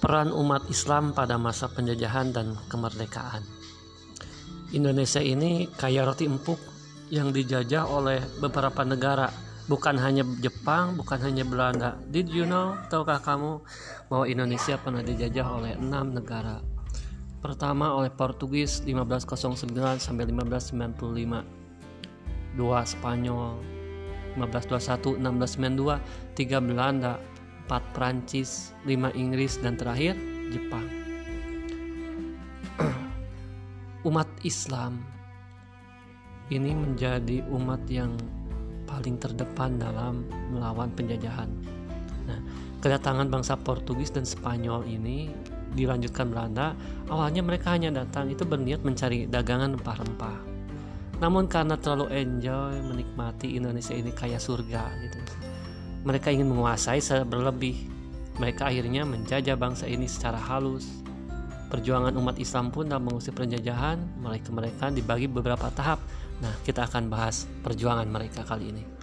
Peran umat Islam pada masa penjajahan dan kemerdekaan. Indonesia ini kaya roti empuk yang dijajah oleh beberapa negara, bukan hanya Jepang, bukan hanya Belanda. Did you know? Tahukah kamu bahwa Indonesia pernah dijajah oleh enam negara? Pertama oleh Portugis 1509 sampai 1595. Dua Spanyol 1521 1692, tiga Belanda 4 Prancis, 5 Inggris, dan terakhir Jepang. umat Islam ini menjadi umat yang paling terdepan dalam melawan penjajahan. Nah, kedatangan bangsa Portugis dan Spanyol ini dilanjutkan Belanda. Awalnya mereka hanya datang itu berniat mencari dagangan rempah-rempah. Namun karena terlalu enjoy menikmati Indonesia ini kayak surga gitu mereka ingin menguasai berlebih. Mereka akhirnya menjajah bangsa ini secara halus. Perjuangan umat Islam pun dalam mengusir penjajahan, mereka mereka dibagi beberapa tahap. Nah, kita akan bahas perjuangan mereka kali ini.